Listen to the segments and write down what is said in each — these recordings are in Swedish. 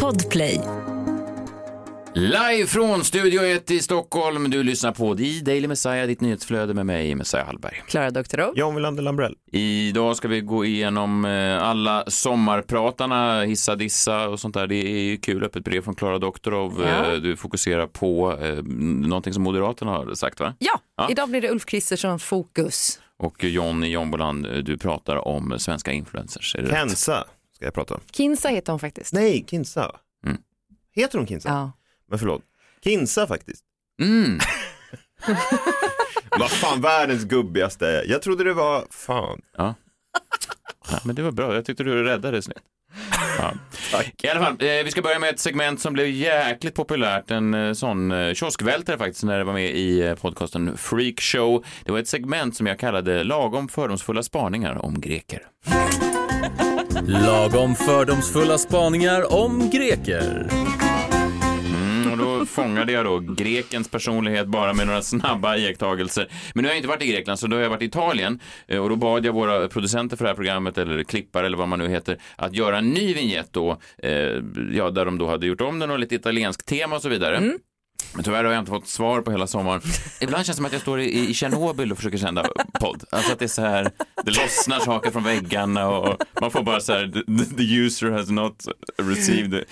Podplay. Live från Studio 1 i Stockholm. Du lyssnar på The Daily Messiah, ditt nyhetsflöde med mig, Messiah Hallberg. Klara Doktorow. John Wilander Lambrell. Idag ska vi gå igenom eh, alla sommarpratarna, hissa dissa och sånt där. Det är ju kul, öppet brev från Klara Doktorov. Ja. Eh, Du fokuserar på eh, någonting som Moderaterna har sagt, va? Ja, Ja. idag blir det Ulf Kristersson fokus. Och John i Jomboland, eh, du pratar om svenska influencers. Är det rätt? Ska jag prata om. Kinsa heter hon faktiskt. Nej, Kinsa. Mm. Heter hon Kinsa? Ja. Men förlåt. Kinsa faktiskt. Mm. Vad fan världens gubbigaste. Jag trodde det var, fan. Ja. ja, men det var bra. Jag tyckte du räddade det snyggt. Ja. I alla fall, eh, vi ska börja med ett segment som blev jäkligt populärt, en eh, sån eh, kioskvältare faktiskt, när det var med i eh, podcasten Freak Show. Det var ett segment som jag kallade lagom fördomsfulla spaningar om greker. Lagom fördomsfulla spaningar om greker. Mm, och då fångade jag då grekens personlighet bara med några snabba iakttagelser. Men nu har jag inte varit i Grekland, så då har jag varit i Italien. Eh, Och då bad jag våra producenter för det här programmet, eller klippare eller vad man nu heter, att göra en ny vignett då, eh, ja, där de då hade gjort om den och lite italiensk tema och så vidare. Men tyvärr har jag inte fått svar på hela sommaren. Ibland känns det som att jag står i, i Tjernobyl och försöker sända podd. Alltså att det är så här, det lossnar saker från väggarna och man får bara så här, the, the user has not received,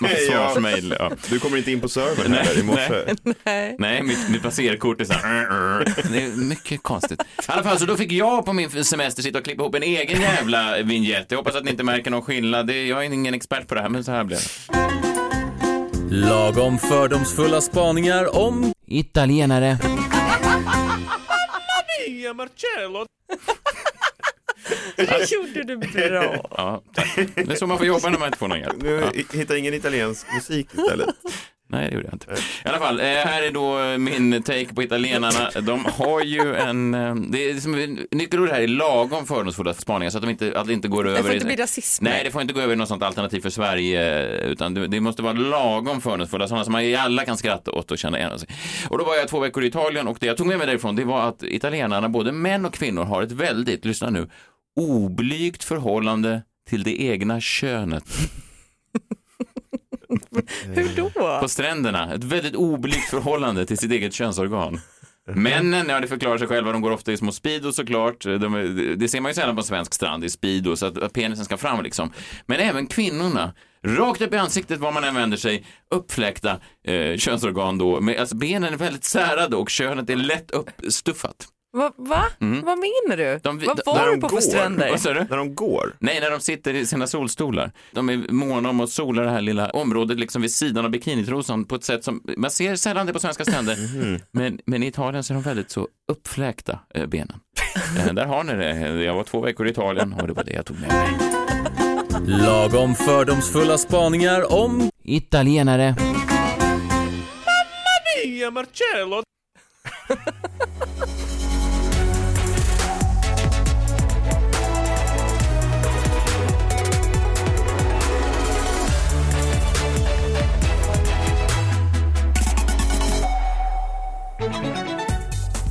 man får svarsmail. Ja. Du kommer inte in på servern heller i morse. Nej. Nej, mitt, mitt passerkort är så här. Det är mycket konstigt. I alla fall, så då fick jag på min semester sitta och klippa ihop en egen jävla vignett. Jag hoppas att ni inte märker någon skillnad. Det, jag är ingen expert på det här, men så här blev det. Lagom fördomsfulla spaningar om Italienare. Det gjorde du bra. Ja, tack. Det är så man får jobba när man inte får någon hjälp. Nu Ja. hittar ingen italiensk musik istället. Nej, det gjorde jag inte. I alla fall, eh, här är då min take på italienarna. De har ju en... eh, Det är som, nyckelordet här är lagom fördomsfulla spaningar så att de inte, att det inte går över Det får inte bli rasism. Nej, det får inte gå över i något sånt alternativ för Sverige, utan det, det måste vara lagom fördomsfulla, sådana som man alla kan skratta åt och känna igen sig. Och då var jag två veckor i Italien och det jag tog med mig därifrån, det var att italienarna, både män och kvinnor, har ett väldigt, lyssna nu, oblygt förhållande till det egna könet Hur då? på stränderna. Ett väldigt oblygt förhållande till sitt eget könsorgan. Männen, ja det förklarar sig själva, de går ofta i små speedos såklart. De, det ser man ju sällan på svensk strand i speedos, så att, att penisen ska fram liksom. Men även kvinnorna, rakt upp i ansiktet var man än vänder sig, uppfläkta eh, könsorgan då. Med, alltså benen är väldigt särade och könet är lätt uppstuffat. Va? va? Vad menar du? Mm. De- Vad var när du de på för stränder? Vad sa du? När de går. Nej, när de sitter i sina solstolar. De är måna om att sola det här lilla området liksom vid sidan av bikinitrosan på ett sätt som man ser sällan det på svenska stränder. Men, men i Italien så är de väldigt så uppfläkta, eh, benen. Eh, där har ni det. Jag var två veckor i Italien och det var det jag tog med mig. lagom fördomsfulla spaningar om Italienare.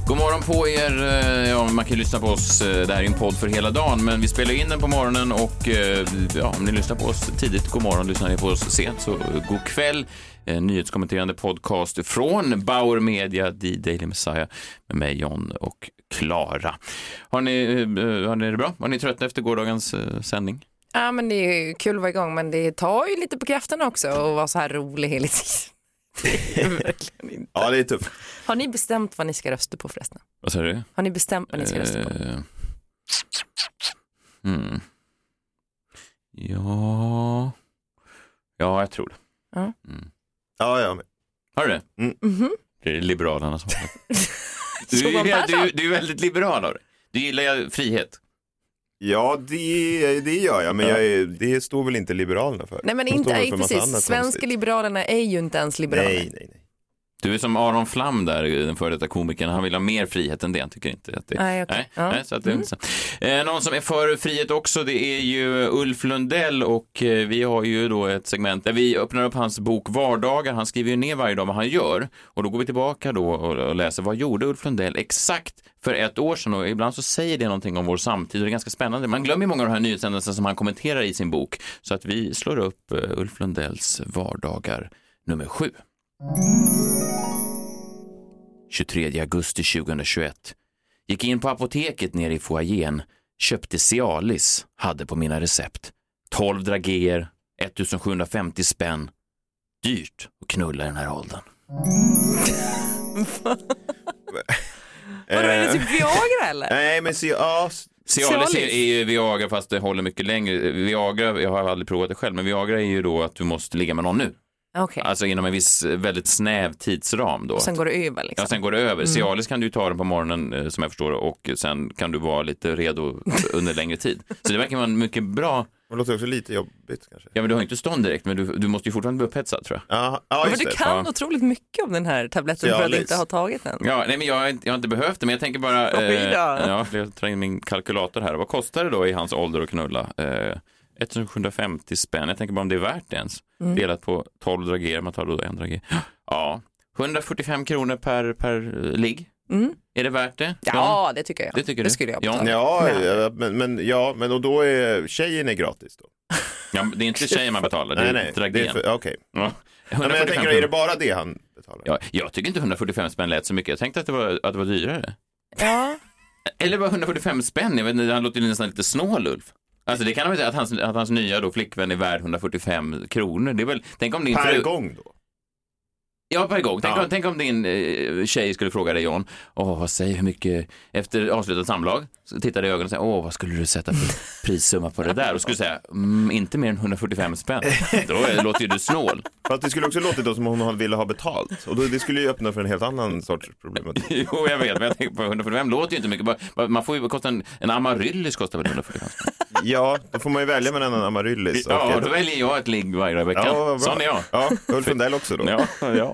God morgon på er. Eh, ja, man kan ju lyssna på oss. Eh, det här är en podd för hela dagen, men vi spelar in den på morgonen och eh, ja, om ni lyssnar på oss tidigt, god morgon. Lyssnar ni på oss sent, så god kväll. En nyhetskommenterande podcast från Bauer Media, The Daily Messiah, med mig John och Klara. Har ni, har ni det bra? Var ni trötta efter gårdagens sändning? Ja, men det är kul att vara igång, men det tar ju lite på krafterna också att vara så här rolig hela tiden. Det är verkligen inte. Ja, det är tufft. Har ni bestämt vad ni ska rösta på förresten? Vad sa du? Har ni bestämt vad ni ska rösta på? Eh, mm. Ja... Ja, jag tror det. Ja. Mm. Ja, ja. men- Har du det? Mhm. Det är Liberalerna som har det. Du, är, du, du är väldigt liberal av dig. Du gillar ju frihet. Ja, det, det gör jag, men jag är, det står väl inte Liberalerna för? Nej men De inte, nej, för precis. Svenska konstigt. liberalerna är ju inte ens liberaler. Nej, nej, nej. Du är som Aron Flam där, den före detta komikern. Han vill ha mer frihet än det. Han tycker inte att det... Nej, okej. nej, Ja. Mm. nej, så att det är så. Eh, någon som är för frihet också, det är ju Ulf Lundell och eh, vi har ju då ett segment där vi öppnar upp hans bok Vardagar. Han skriver ju ner varje dag vad han gör och då går vi tillbaka då och, läser vad gjorde Ulf Lundell exakt för ett år sedan och ibland så säger det någonting om vår samtid och det är ganska spännande. Man glömmer många av de här nyhetshändelserna som han kommenterar i sin bok så att vi slår upp eh, Ulf Lundells Vardagar nummer sju. 23 augusti 2021. Gick in på apoteket nere i foajén, köpte Cialis, hade på mina recept. 12 dragéer, 1750 spänn. Dyrt att knulla i den här åldern. Vadå, är det typ Viagra eller? Nej, men Cialis är, Cialis? är ju Viagra fast det håller mycket längre. Viagra, jag har aldrig provat det själv, men Viagra är ju då att du måste ligga med någon nu. Okej, Alltså inom en viss eh, väldigt snäv tidsram då. sen går det över liksom. Ja, sen går det över. Cialis kan du ta den på morgonen eh, som jag förstår och sen kan du vara lite redo under längre tid. Så det verkar vara en mycket bra, det låter också lite jobbigt kanske. ja men du har inte stånd direkt men du, du måste ju fortfarande bli upphetsad tror jag. Ja, ja Men du det. kan Ja. otroligt mycket om den här tabletten för att Cialis. inte ha tagit den. Ja, nej men jag har inte, jag har inte behövt det men jag tänker bara, då. ja, jag tar in min kalkylator här. Vad kostar det då i hans ålder att knulla? Eh, 1750 spänn, jag tänker bara om det är värt det ens. Mm. Delat på 12 drager, man tar då en drager. Ja, 145 kronor per, per ligg. Mm. Är det värt det? Ja, det tycker jag. Det tycker det du? skulle jag Ja. betala. Ja, ja, men, men, ja, men och då är tjejen är gratis då? Ja, det är inte tjejen man betalar, det är nej, nej. För, okej. Ja. Ja, men jag 145 tänker, är det bara det han betalar? Ja, jag tycker inte 145 spänn lät så mycket. Jag tänkte att det var, att det var dyrare. Ja. Eller var 145 spänn? Jag vet inte, han låter ju nästan lite snål, Ulf. Alltså det kan man väl säga att hans, att hans nya då, flickvän är värd 145 kronor. Det är väl, tänk om din Per fru... gång då? Ja, per gång. Tänk, Ja. om, tänk om din eh, tjej skulle fråga dig, John, åh, vad säger hur mycket, efter avslutat samlag, så tittar dig i ögonen och säger, åh, vad skulle du sätta för prissumma på det där? Och skulle säga, mm, inte mer än 145 spänn. Då är, låter ju du snål. Fast det skulle också låta då som om hon ville ha betalt. Och då, det skulle ju öppna för en helt annan sorts problematik. Jo, jag vet, men jag tänker på 145 låter ju inte mycket. Man får ju kosta en, en amaryllis kostar väl 145 spänn? Ja, då får man ju välja mellan en amaryllis och Ja, då väljer jag ett ligg varje vecka. Ja. Sån är jag. Ja, Ulf Lundell också då. Ja, ja,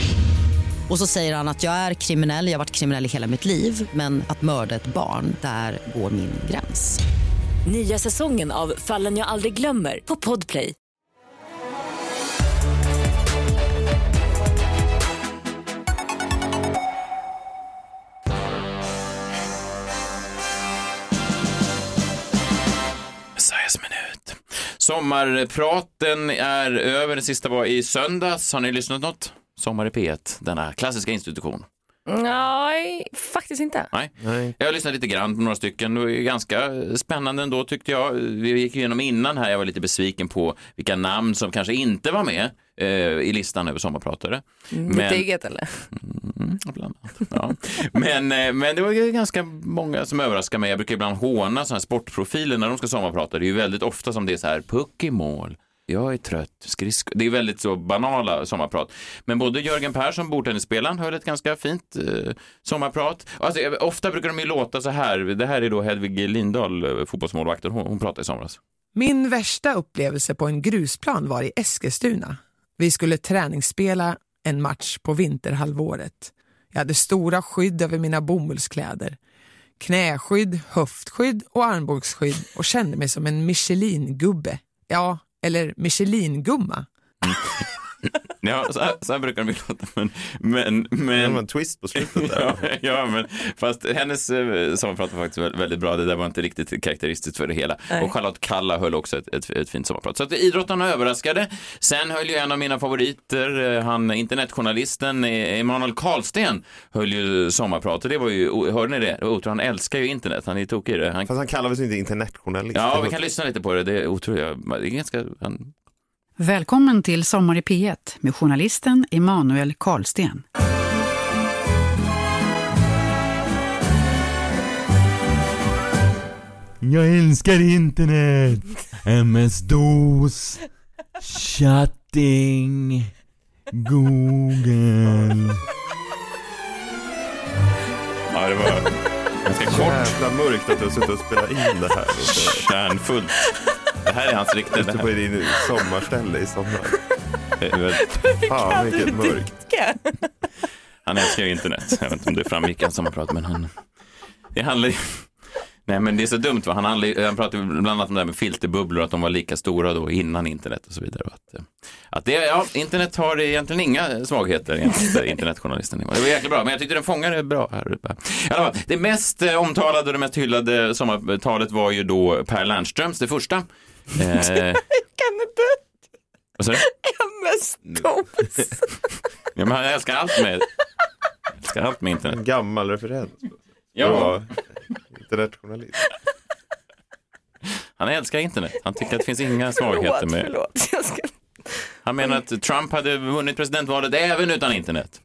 Och så säger han att jag är kriminell, jag har varit kriminell i hela mitt liv men att mörda ett barn, där går min gräns. Nya säsongen av Fallen jag aldrig glömmer på Podplay. Sommarpraten är över. Den sista var i söndags. Har ni lyssnat något? Sommar i P1, denna klassiska institution. Nej, faktiskt inte. Nej. Nej. Jag har lyssnat lite grann på några stycken. Det var ganska spännande ändå tyckte jag. Vi gick igenom innan här, jag var lite besviken på vilka namn som kanske inte var med eh, i listan över sommarpratare. Mitt eget eller? Mm, bland annat. Ja. Men, eh, men det var ju ganska många som överraskade mig. Jag brukar ibland håna sådana här sportprofiler när de ska sommarprata. Det är ju väldigt ofta som det är så här, puck i mål. Jag är trött, skridsko. Det är väldigt så banala sommarprat. Men både Jörgen Persson, bordtennisspelaren, höll ett ganska fint eh, sommarprat. Alltså, ofta brukar de ju låta så här. Det här är då Hedvig Lindahl, eh, fotbollsmålvakten. Hon, hon pratade i somras. Min värsta upplevelse på en grusplan var i Eskilstuna. Vi skulle träningsspela en match på vinterhalvåret. Jag hade stora skydd över mina bomullskläder. Knäskydd, höftskydd och armbågsskydd och kände mig som en Michelin-gubbe. Ja, eller Michelin-gumma. Ja, så här, så här brukar de låta. Men, men, Det men... var en twist på slutet där. Ja, ja, men fast hennes eh, sommarprat var faktiskt vä- väldigt bra. Det där var inte riktigt karaktäristiskt för det hela. Nej. Och Charlotte Kalla höll också ett, ett, ett fint sommarprat. Så att idrottarna överraskade. Sen höll ju en av mina favoriter, eh, han internetjournalisten eh, Emanuel Karlsten, höll ju sommarprat. Och det var ju, hörde ni det? Otroligt, han älskar ju internet. Han är tokig i det. Han, Fast han kallar väl sig inte internetjournalist? ja, vi kan lyssna lite på det. Det är otroligt. Det är ganska, han, Välkommen till Sommar i P1 med journalisten Emanuel Karlsten. Jag älskar internet! MS-DOS, chatting, Google. Ja, det var ganska kort. Jävla mörkt att du har suttit och spelat in det här. Kärnfullt. Det här är hans riktiga... ute på din sommarställe i sommar. det- Fan vilket mörkt. Han älskar ju internet. Jag vet inte om det framgick i hans sommarprat, men han... Det handlar ju... Nej, men det är så dumt va? Han, handlar, han pratade bland annat om det här med filterbubblor, att de var lika stora då innan internet och så vidare. Att, eh, att det, ja, internet har egentligen inga svagheter enligt internetjournalisten. Det var jäkla bra, men jag tyckte den fångade bra här uppe. Fall, det mest eh, omtalade och det mest hyllade sommartalet var ju då Per Lernströms, det första. Eh, Kan inte vad sa du? MS-DOS. Ja, men han älskar allt med, älskar allt med internet. En gammal referens. Ja. Internetjournalist. Han älskar internet. Han tycker att det finns inga svagheter med... Förlåt, jag ska... Han menar att Trump hade vunnit presidentvalet även utan internet.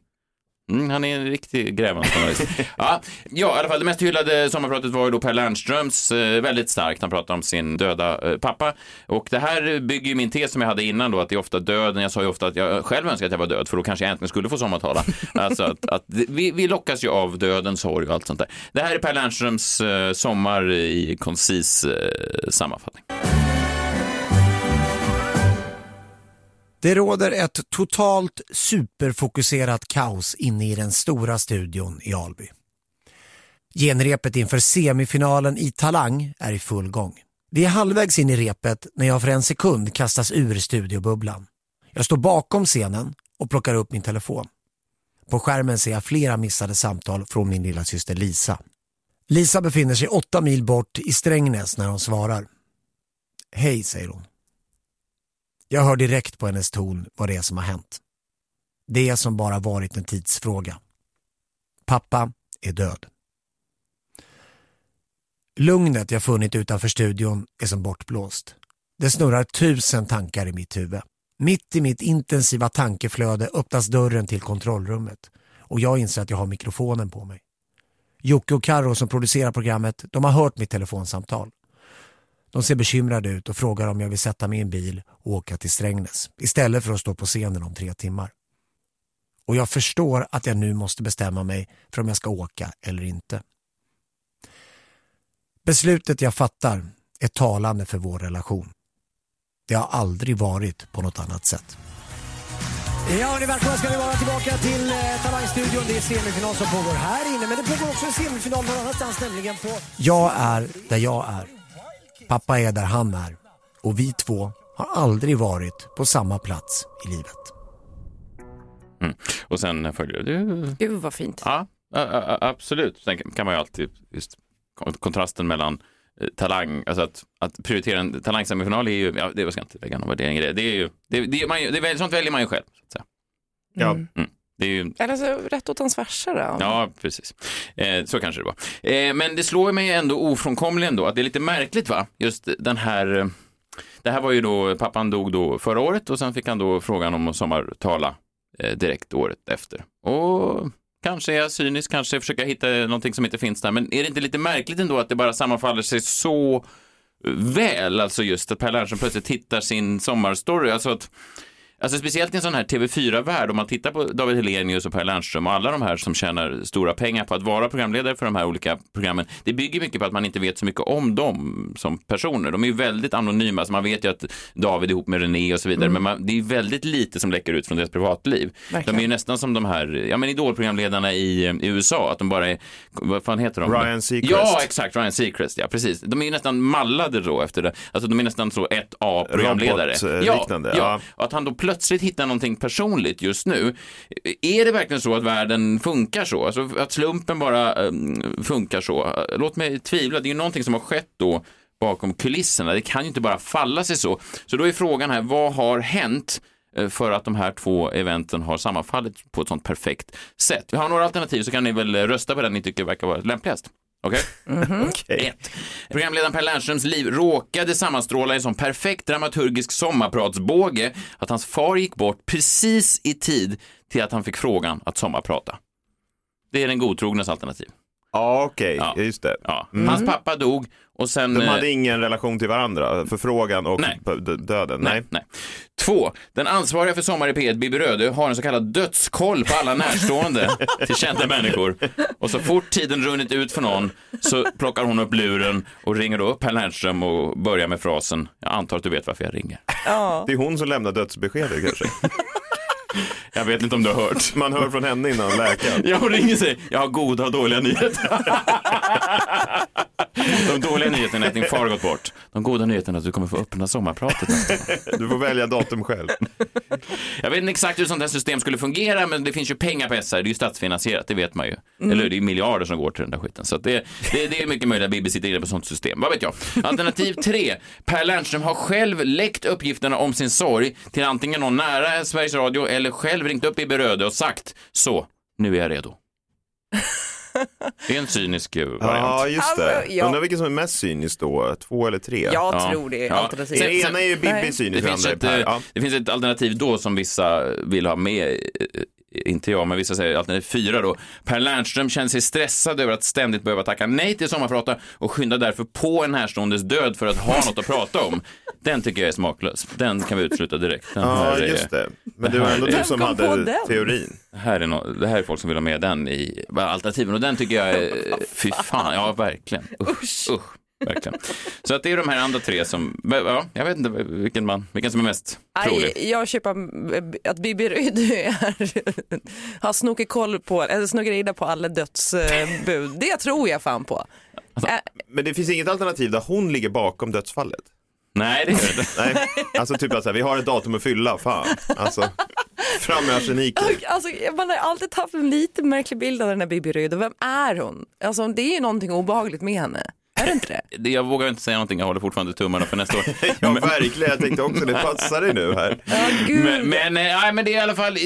Mm, han är en riktig grävande journalist. ja, ja, i alla fall det mest hyllade sommarpratet var ju då Per Lernströms, eh, väldigt starkt. Han pratade om sin döda eh, pappa. Och det här bygger ju min tes som jag hade innan då, att det är ofta döden. Jag sa ju ofta att jag själv önskar att jag var död, för då kanske jag äntligen skulle få sommartala. alltså att, att vi, vi lockas ju av dödens sorg och allt sånt där. Det här är Per Lernströms eh, sommar i koncis eh, sammanfattning. Det råder ett totalt superfokuserat kaos inne i den stora studion i Alby. Genrepet inför semifinalen i Talang är i full gång. Vi är halvvägs in i repet när jag för en sekund kastas ur studiobubblan. Jag står bakom scenen och plockar upp min telefon. På skärmen ser jag flera missade samtal från min lilla syster Lisa. Lisa befinner sig åtta mil bort i Strängnäs när hon svarar. Hej, säger hon. Jag hör direkt på hennes ton vad det är som har hänt. Det är som bara varit en tidsfråga. Pappa är död. Lugnet jag funnit utanför studion är som bortblåst. Det snurrar tusen tankar i mitt huvud. Mitt i mitt intensiva tankeflöde öppnas dörren till kontrollrummet och jag inser att jag har mikrofonen på mig. Jocke och Karo som producerar programmet, de har hört mitt telefonsamtal. De ser bekymrade ut och frågar om jag vill sätta mig i en bil och åka till Strängnäs istället för att stå på scenen om tre timmar. Och jag förstår att jag nu måste bestämma mig för om jag ska åka eller inte. Beslutet jag fattar är talande för vår relation. Det har aldrig varit på något annat sätt. Ja, hörni, välkomna ska ni vara tillbaka till eh, Talangstudion. Det är semifinal som pågår här inne, men det pågår också en semifinal någon annanstans, nämligen på... Jag är där jag är. Pappa är där han är. Och vi två har aldrig varit på samma plats i livet. Mm. Och sen följer det. Gud vad fint. Ja, absolut. Sen kan man ju alltid, just kon- kontrasten mellan eh, talang, alltså att, att prioritera en talangsemifinal är ju, ja, det ska jag inte lägga någon värdering i det. Det är ju, det, det, är man, det, sånt väljer man ju själv. Så att säga. Ja. Mm. Ju, Eller så rätt åt hans farsa då. Ja, precis. Eh, så kanske det var. Eh, men det slår mig ändå ofrånkomligen då att det är lite märkligt va? Just den här, eh, det här var ju då, pappan dog då förra året och sen fick han då frågan om att sommartala eh, direkt året efter. Och kanske är jag cynisk, kanske försöker jag hitta någonting som inte finns där, men är det inte lite märkligt ändå att det bara sammanfaller sig så väl, alltså just att Per Lernström plötsligt hittar sin sommarstory, alltså att Alltså speciellt i en sån här TV4-värld, om man tittar på David Hellenius och Per Lernström och alla de här som tjänar stora pengar på att vara programledare för de här olika programmen, det bygger mycket på att man inte vet så mycket om dem som personer. De är ju väldigt anonyma, alltså man vet ju att David är ihop med René och så vidare, men man, det är ju väldigt lite som läcker ut från deras privatliv. Verkligen. De är ju nästan som de här, ja men idolprogramledarna i, i USA, att de bara är, vad fan heter de? Ryan Seacrest. Ja, exakt, Ryan Seacrest, ja precis. De är ju nästan mallade då efter det, alltså de är nästan så 1A-programledare. Robotliknande, ja, ja. och att han då plötsligt hitta någonting personligt just nu. Är det verkligen så att världen funkar så? Alltså att slumpen bara um, funkar så? Låt mig tvivla, det är ju någonting som har skett då bakom kulisserna. Det kan ju inte bara falla sig så. Så då är frågan här, vad har hänt eh, för att de här två eventen har sammanfallit på ett sånt perfekt sätt? Vi har några alternativ så kan ni väl rösta på den ni tycker verkar vara lämpligast. Okej? Ett. Programledaren Per Lernströms liv råkade sammanstråla i en sån perfekt dramaturgisk sommarpratsbåge att hans far gick bort precis i tid till att han fick frågan att sommarprata. Det är den godtrognes alternativ. Ja, okej, Ja. just det. Ja. Mm. Hans pappa dog och sen... De eh, hade ingen relation till varandra, förfrågan och Nej. döden? Nej. Nej, nej. Två, den ansvariga för Sommar i P1, Bibi Röde, har en så kallad dödskoll på alla närstående till kända människor. Och så fort tiden runnit ut för någon så plockar hon upp luren och ringer då upp herr Lernström och börjar med frasen, jag antar att du vet varför jag ringer. Det är hon som lämnar dödsbeskedet kanske. Jag vet inte om du har hört. Man hör från henne innan läkaren. Ja, hon ringer sig. Jag har goda och dåliga nyheter. De dåliga nyheterna är att din far har gått bort. De goda nyheterna är att du kommer få öppna sommarpratet. Du får välja datum själv. Jag vet inte exakt hur sånt här system skulle fungera, men det finns ju pengar på SR. Det är ju statsfinansierat, det vet man ju. Eller det är miljarder som går till den där skiten. Så att det, det, det är mycket möjligt att Bibi sitter inne på sånt system. Vad vet jag? Alternativ tre. Per Lernström har själv läckt uppgifterna om sin sorg till antingen någon nära Sveriges Radio eller själv ringt upp Bibi Röde och sagt så, nu är jag redo. Det är en cynisk eh, variant. Ja, just det. Alltså, ja. Undrar vilken som är mest cynisk då, två eller tre? Jag Ja. tror det Ja. alternativ. Det ena är ju. Bibi cynisk, Det finns, ett, eh, Ja. det finns ett alternativ då som vissa vill ha med, eh, inte jag, men vissa säger alternativ fyra då. Per Lernström känner sig stressad över att ständigt behöva tacka nej till sommarprata och skyndar därför på en närståendes död för att ha något att prata om. Den tycker jag är smaklös. Den kan vi utesluta direkt. Den Ja, är- just det. Men det var ändå du som hade den? teorin. Det här, är no, det här är folk som vill ha med den i alternativen och den tycker jag är, fy fan, ja verkligen. Usch, usch. Verkligen. Så att det är de här andra tre som, ja, jag vet inte vilken, man, vilken som är mest trolig. Nej, jag köper att Bibi Ryd har snokig koll på, eller snokerider på alla dödsbud. Det tror jag fan på. Alltså- Äh, Men det finns inget alternativ där hon ligger bakom dödsfallet. Nej, det gör det inte. Nej, alltså typ att så här, vi har ett datum att fylla, fan. Alltså, fram med arseniken. Alltså, man har alltid haft en lite märklig bild av den här Bibi Ryd och vem är hon? Alltså, det är ju någonting obehagligt med henne. Är det inte det? Det- Jag vågar inte säga någonting, jag håller fortfarande tummarna för nästa år. Ja, verkligen. Jag tänkte också, det passar dig nu här. Ja, gud. Men, men, eh, nej, men det är i alla fall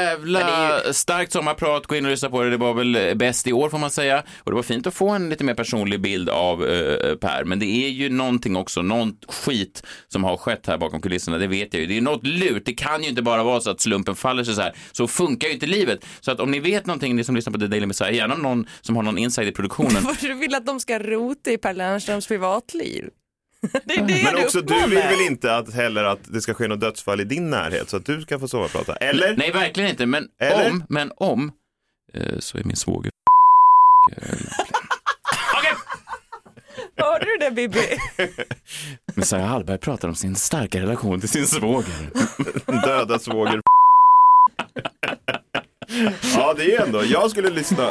jävla starkt sommarprat. Gå in och lyssna på det. Det var väl bäst i år får man säga. Och det var fint att få en lite mer personlig bild av eh, Per. Men det är ju någonting också, någon skit som har skett här bakom kulisserna. Det vet jag ju. Det är något lurt. Det kan ju inte bara vara så att slumpen faller sig så här. Så funkar ju inte livet. Så att om ni vet någonting, ni som lyssnar på The Daily Messiah, gärna någon som har någon inside i produktionen. Varför du vill att de ska rota i Per Lernströms privatliv? Det är det Men också du vill väl inte att, heller att det ska ske något dödsfall i din närhet så att du ska få sova och prata? Eller? Nej, verkligen inte. Men Eller? om, men om, eh, så är min svåger Okej! Hörde du det Bibi? Messiah Hallberg pratar om sin starka relation till sin svåger. Döda svåger. ja, det är ändå. Jag skulle lyssna.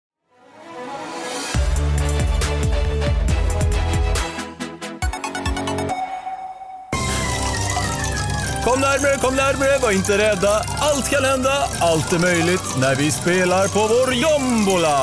Kom närmre, kom närmre, var inte rädda. Allt kan hända, allt är möjligt när vi spelar på vår jombola.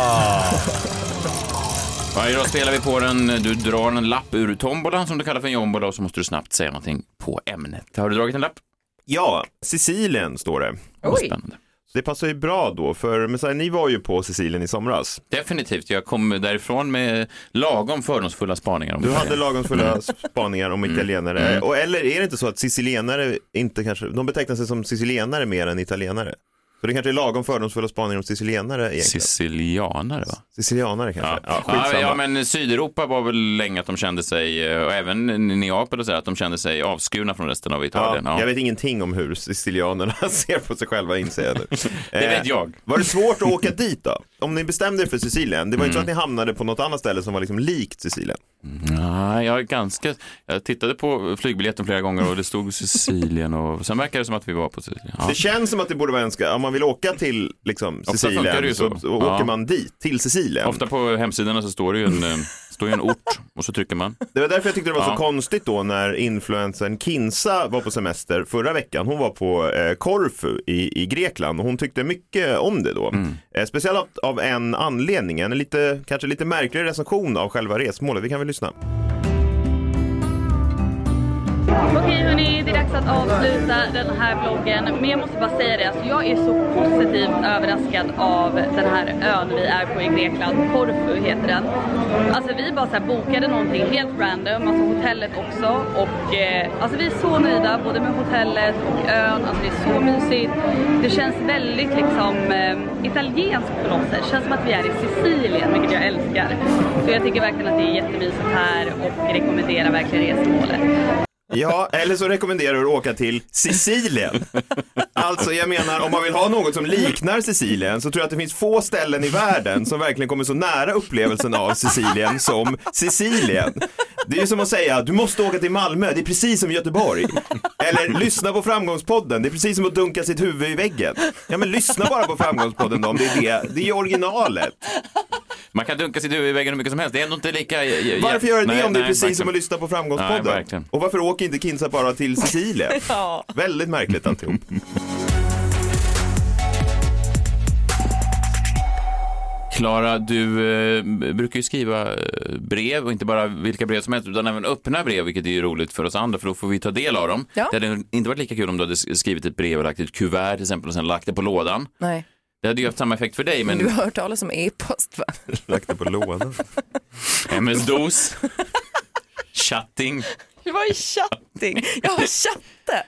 Varje dag spelar vi på den. Du drar en lapp ur tombolan som du kallar för en jombola och så måste du snabbt säga någonting på ämnet. Har du dragit en lapp? Ja, Sicilien står det. Oj. Spännande. Det passar ju bra då, för men så här, ni var ju på Sicilien i somras. Definitivt. Jag kom därifrån med lagom fördomsfulla spaningar. Om Du hade lagomsfulla spaningar om italienare. Mm. Och, eller är det inte så att sicilienare inte kanske, de betecknar sig som sicilienare mer än italienare? Så det kanske är lagom fördomsfulla spaningar om sicilienare egentligen? Sicilianare va? Sicilianare kanske? Ja. Ja, Ja, men Sydeuropa var väl länge att de kände sig, eh, och även Neapel och så, här, att de kände sig avskurna från resten av Italien. Ja, Ja. jag vet ingenting om hur sicilianerna ser på sig själva inser jag nu. Det vet Eh, jag. Var det svårt att åka dit då? Om ni bestämde er för Sicilien, det var ju inte Mm. så att ni hamnade på något annat ställe som var liksom likt Sicilien. Nej, jag är ganska... Jag tittade på flygbiljetten flera gånger och det stod Sicilien och sen verkar det som att vi var på Sicilien. Ja. Det känns som att det borde vara önska, om man vill åka till liksom, Sicilien så, så. så Ja. åker man dit, till Sicilien. Ofta på hemsidorna så står det ju en eh, står ju en ort och så trycker man. Det var därför jag tyckte det var så Ja. konstigt då när influencern Kinsa var på semester förra veckan. Hon var på eh, Korfu i, i Grekland och hon tyckte mycket om det då. Eh, speciellt av, av en anledning, en lite, kanske lite märklig recension av själva resmålet. Vi kan väl lyssna. Okej hörni, det är dags att avsluta den här vloggen. Men jag måste bara säga det, alltså, jag är så positivt överraskad av den här ön vi är på i Grekland. Korfu heter den. Alltså vi bara så här bokade någonting helt random, alltså hotellet också. Och eh, alltså vi är så nöjda både med hotellet och ön. Alltså det är så mysigt. Det känns väldigt liksom eh, italienskt på något sätt. Det känns som att vi är i Sicilien, vilket jag älskar. Så jag tycker verkligen att det är jättemysigt här och rekommenderar verkligen resmålet. Ja, eller så rekommenderar du att åka till Sicilien. Alltså jag menar, om man vill ha något som liknar Sicilien så tror jag att det finns få ställen i världen som verkligen kommer så nära upplevelsen av Sicilien som Sicilien. Det är ju som att säga, du måste åka till Malmö, det är precis som Göteborg. Eller lyssna på Framgångspodden, det är precis som att dunka sitt huvud i väggen. Ja men lyssna bara på Framgångspodden då, om det är det. Det är originalet. Man kan dunka sitt huvud i väggen hur mycket som helst. Det är ändå inte lika... Varför göra det Nej, om det är nej, precis verkligen. som att lyssna på Nej, Framgångspodden? verkligen. Och varför åker inte Kinsa bara till Sicilien? Ja. Väldigt märkligt alltihop. Klara, du eh, brukar ju skriva eh, brev och inte bara vilka brev som helst utan även öppna brev, vilket är ju roligt för oss andra för då får vi ta del av dem. Ja. Det hade inte varit lika kul om du hade skrivit ett brev och lagt ett kuvert till exempel och sen lagt det på lådan. Nej, Det hade ju haft samma effekt för dig, men du har hört talas om e-post va? Lagt det på lådan. MS-DOS, chatting, Det var ju chatting. Jag har chatte.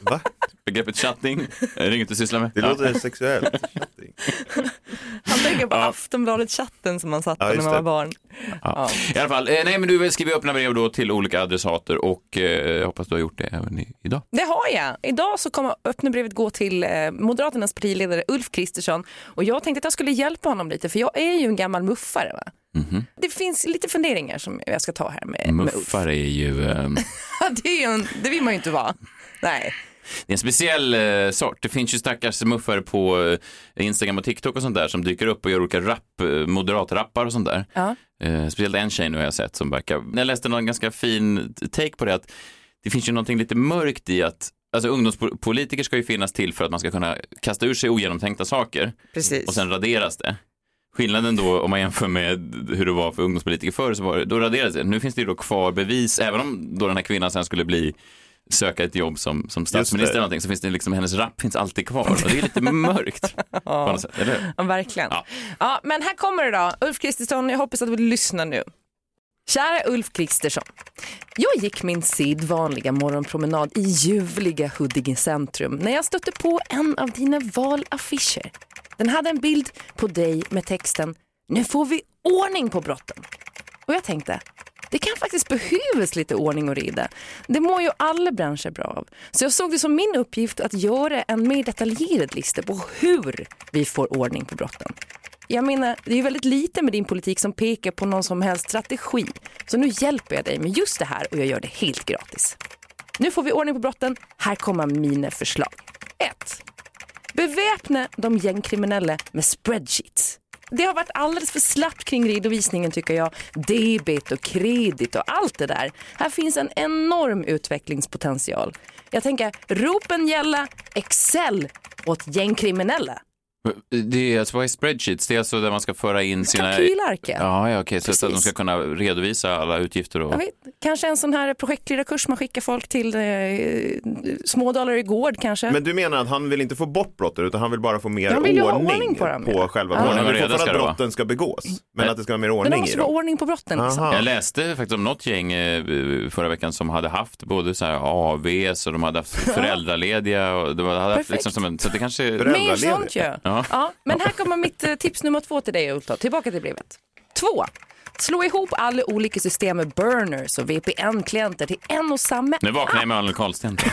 Va? begreppet chatting, är det inget du sysslar med? Det Ja. låter sexuellt. Chatting. Han tänker på Aftonbladet-chatten som man satt på Ja, när man var barn. Ja. I alla fall, eh, nej men du skriver öppna brev då till olika adressater och eh, hoppas du har gjort det även i, idag. Det har jag. Idag så kommer öppna brevet gå till eh, Moderaternas partiledare Ulf Kristersson och jag tänkte att jag skulle hjälpa honom lite för jag är ju en gammal muffare. Va? Mhm. Det finns lite funderingar som jag ska ta här med, med. Muffar är ju ehm, det, är en, det vill man ju inte vara. Nej. Det är en speciell eh, sort. Det finns ju stackars muffare på eh, Instagram och TikTok och sånt där som dyker upp och gör olika rap, eh, moderatrappar och sånt där. Ja. Eh, speciellt en tjej nu har jag sett som verkar, jag läste någon ganska fin take på det att det finns ju någonting lite mörkt i att Alltså ungdomspolitiker ska ju finnas till för att man ska kunna kasta ur sig ogenomtänkta saker Precis. och sen raderas det. Skillnaden då om man jämför med hur det var för ungdomspolitiker förr så var det, då raderades det. Nu finns det ju då kvar bevis, även om då den här kvinnan sen skulle bli söka ett jobb som, som statsminister eller någonting så finns det liksom, hennes rapp finns alltid kvar och det är lite mörkt på något sätt, eller hur? Ja, verkligen. Ja. Ja. men här kommer det då. Ulf Kristersson, jag hoppas att du lyssnar nu. Kära Ulf Kristersson. Jag gick min sedvanliga morgonpromenad i ljuvliga Huddinge centrum när jag stötte på en av dina valaffischer. Den hade en bild på dig med texten Nu får vi ordning på brotten. Och jag tänkte, det kan faktiskt behövas lite ordning och reda. Det mår ju alla branscher bra av. Så jag såg det som min uppgift att göra en mer detaljerad lista på hur vi får ordning på brotten. Jag menar, det är ju väldigt lite med din politik som pekar på någon som helst strategi. Så nu hjälper jag dig med just det här och jag gör det helt gratis. Nu får vi ordning på brotten. Här kommer mina förslag. 1. Beväpna de gängkriminella med spreadsheets. Det har varit alldeles för slappt kring redovisningen tycker jag. Debit och kredit och allt det där. Här finns en enorm utvecklingspotential. Jag tänker, ropen gälla Excel åt gängkriminella. Det är alltså, vad är spreadsheets? Det är alltså där man ska föra in sina... Kalkylarke. Ja, ja okej, så att de ska kunna redovisa alla utgifter och... Jag vet, kanske en sån här projektledarkurs man skickar folk till eh, Smådalar i gård kanske. Men du menar att han vill inte få bort brotten utan han vill bara få mer Han vill ju ha ordning, ordning på dem, på ja. själva Ja. brotten. Han Ordning vill reda fortfarande att brotten ska begås, men att det ska vara mer Men det ordning i måste vara dem. ordning på brotten. Liksom. Jag läste faktiskt om något gäng eh, förra veckan som hade haft både så här AVs och de hade haft föräldralediga och de hade haft Perfekt. liksom som en, så det kanske... Mer sånt ju. Ja. Ja, men här kommer mitt eh, tips nummer två till dig då. Tillbaka till brevet. Två. Slå ihop alla olika system med burners och VPN-klienter till en och samma Nu vaknar jag med Arnold Karlsten.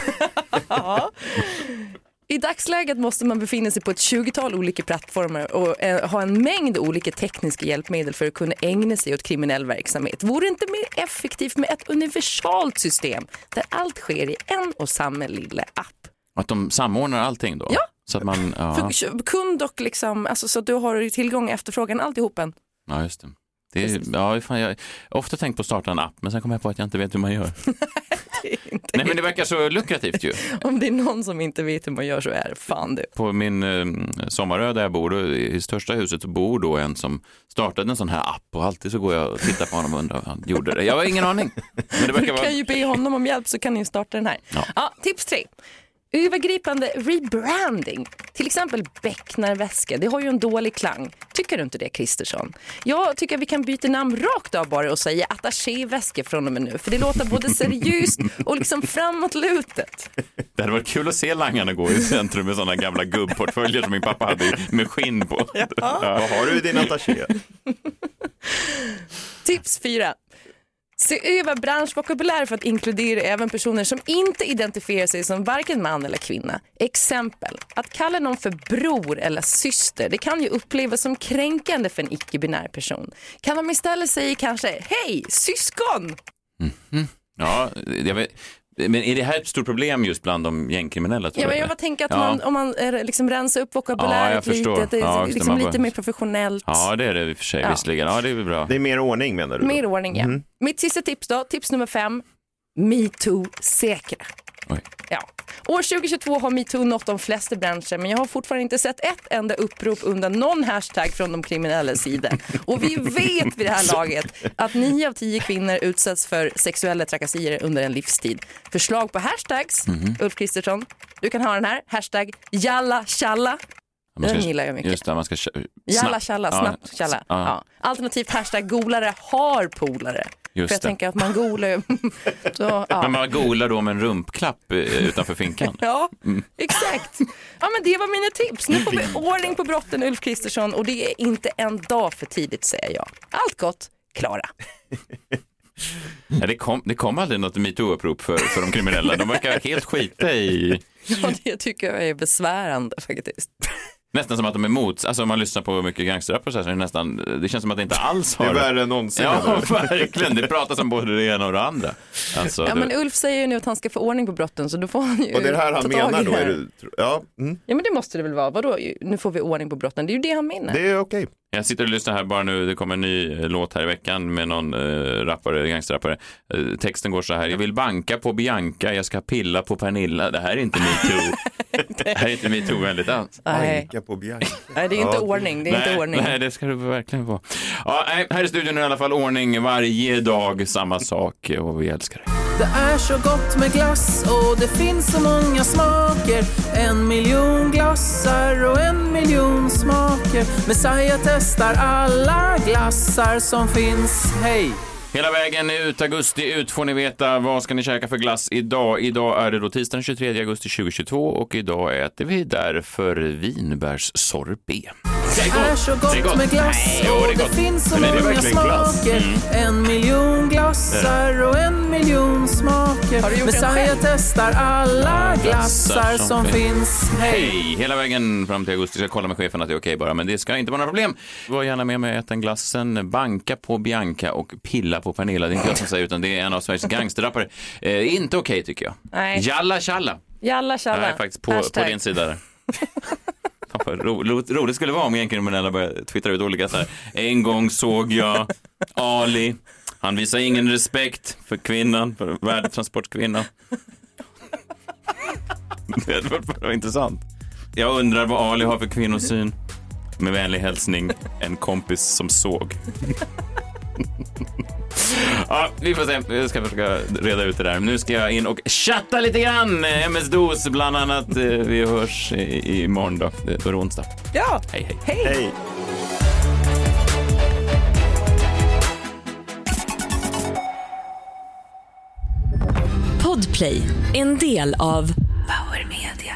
I dagsläget måste man befinna sig på ett 20-tal olika plattformar och eh, ha en mängd olika tekniska hjälpmedel för att kunna ägna sig åt kriminell verksamhet. Vore det inte mer effektivt med ett universalt system där allt sker i en och samma lilla app? Att de samordnar allting då? Ja. Så att man, ja, För kund och liksom, alltså, så att du har tillgång och efterfrågan alltihop en. ja just det. Det är, ja, fan, jag har ofta tänkt på att starta en app, men sen kom jag på att jag inte vet hur man gör. Nej, men det verkar så lukrativt ju. Om det är någon som inte vet hur man gör så är det fan du. På min eh, sommarö där jag bor, i största huset, bor då en som startade en sån här app och alltid så går jag och tittar på honom och undrar hur han gjorde det. Jag har ingen aning. Men det Du verkar vara... kan ju be honom om hjälp så kan ni starta den här. Ja. Ja, tips tre. Övergripande rebranding. Till exempel Becknarväska. Det har ju en dålig klang. Tycker du inte det, Kristersson? Jag tycker att vi kan byta namn rakt av bara och säga attachéväska från och med nu. För det låter både seriöst och liksom framåtlutet. Det hade varit kul att se langarna gå i centrum med sådana gamla gubbportföljer som min pappa hade med skinn på. Ja. Vad har du i din attaché? Tips 4. Se över branschvokabulär för att inkludera även personer som inte identifierar sig som varken man eller kvinna. Exempel. Att kalla någon för bror eller syster det kan ju upplevas som kränkande för en icke-binär person. Kan de istället säga kanske hej, syskon? Mhm. Ja, jag vet. Men är det här ett stort problem just bland de gängkriminella? Tror Ja, men jag bara tänker att Ja. man, om man eh, liksom rensar upp Ja, vokabuläret förstår. lite, att det är Ja, det, liksom man lite bara- mer professionellt. Ja, det är det i och för sig Ja. visserligen. Ja, det är bra. Det är mer ordning menar du? då? Mer ordning, ja. Mhm. Mitt sista tips då, tips nummer fem. Metoo-säkra. Oj. Ja. År 2022 har metoo nått de flesta branscher men jag har fortfarande inte sett ett enda upprop under någon hashtag från de kriminellas sida. Och vi vet vid det här laget att nio av tio kvinnor utsätts för sexuella trakasserier under en livstid. Förslag på hashtags, Mhm. Ulf Kristersson, du kan ha den här, hashtag jalla tjalla. Den gillar jag mycket. Just det, man ska... Jalla snabbt- tjalla, Ja, snabbt tjalla. ja. Ja. Alternativt hashtag golare har polare. Just För jag det. tänker att man golar så, ja. Men man golar då med en rumpklapp eh, utanför finkan. Ja, Mm. exakt. Ja, men det var mina tips. Nu får vi ordning på brotten Ulf Kristersson och det är inte en dag för tidigt säger jag. Allt gott, Klara. Ja, det, kom, det kom aldrig något metoo-upprop för, för de kriminella. De verkar helt skita i... Ja, det tycker jag är besvärande faktiskt. Nästan som att de är emot. Alltså om man lyssnar på mycket gangsterrap och så här, så är det nästan, det känns som att det inte alls Det har... är värre än någonsin. Ja, verkligen. Det pratas om både det ena och det andra. Alltså, Ja, det- men Ulf säger ju nu att han ska få ordning på brotten så då får han ju Och det är det här han menar då? det det, ja, mm, Ja men det måste det väl vara. Vadå, nu får vi ordning på brotten. Det är ju det han menar. det är okej. Jag sitter och lyssnar här bara nu, det kommer en ny eh, låt här i veckan med någon eh, rappare, gangsterrappare. Eh, texten går så här, jag vill banka på Bianca, jag ska pilla på Pernilla. Det här är inte metoo. det här är inte metoo-vänligt alls. Nej. På Bianca. Nej, det är inte Ja, ordning. Det är nej, inte ordning. Nej, det ska det verkligen vara. Ja, nej, här i studion är i alla fall ordning varje dag, samma sak och vi älskar det. Det är så gott med glass och det finns så många smaker En miljon glassar och en miljon smaker Messiah testar alla glassar som finns, hej! Hela vägen ut, augusti ut får ni veta vad ska ni käka för glass idag. Idag är det då tisdagen 23 augusti 2022 och idag äter vi därför vinbärssorbet. Det Det är så gott med glass Nej, det och det gott. finns så det många smaker Mm. En miljon glassar och en miljon Har smaker du gjort den Messiah testar alla glassar som finns, hej! Hej! Hela vägen fram till augusti. Jag ska kolla med chefen att det är okej bara, men det ska inte vara några problem. Var gärna med mig och ät en glassen, banka på Bianca och pilla på Pernilla. Det är inte jag som säger utan det är en av Sveriges gangsterrappare. Eh, inte okej tycker jag. Nej. Jalla tjalla. Jalla tjalla. Jag är faktiskt på, på din sida där. Vad ro, ro, roligt skulle det vara om gängkriminella började twittra ut olika så här. En gång såg jag Ali. Han visar ingen respekt för kvinnan, för värdetransportkvinnan. Det var intressant. Jag undrar vad Ali har för kvinnosyn. Med vänlig hälsning, en kompis som såg. Ja, vi får se. Jag ska försöka reda ut det där. Nu ska jag in och chatta lite grann. MS-DOS bland annat. Eh, Vi hörs i- imorgon då. Då är det onsdag. Ja, Hej, hej. hej. Hej. Podplay, en del av Power Media.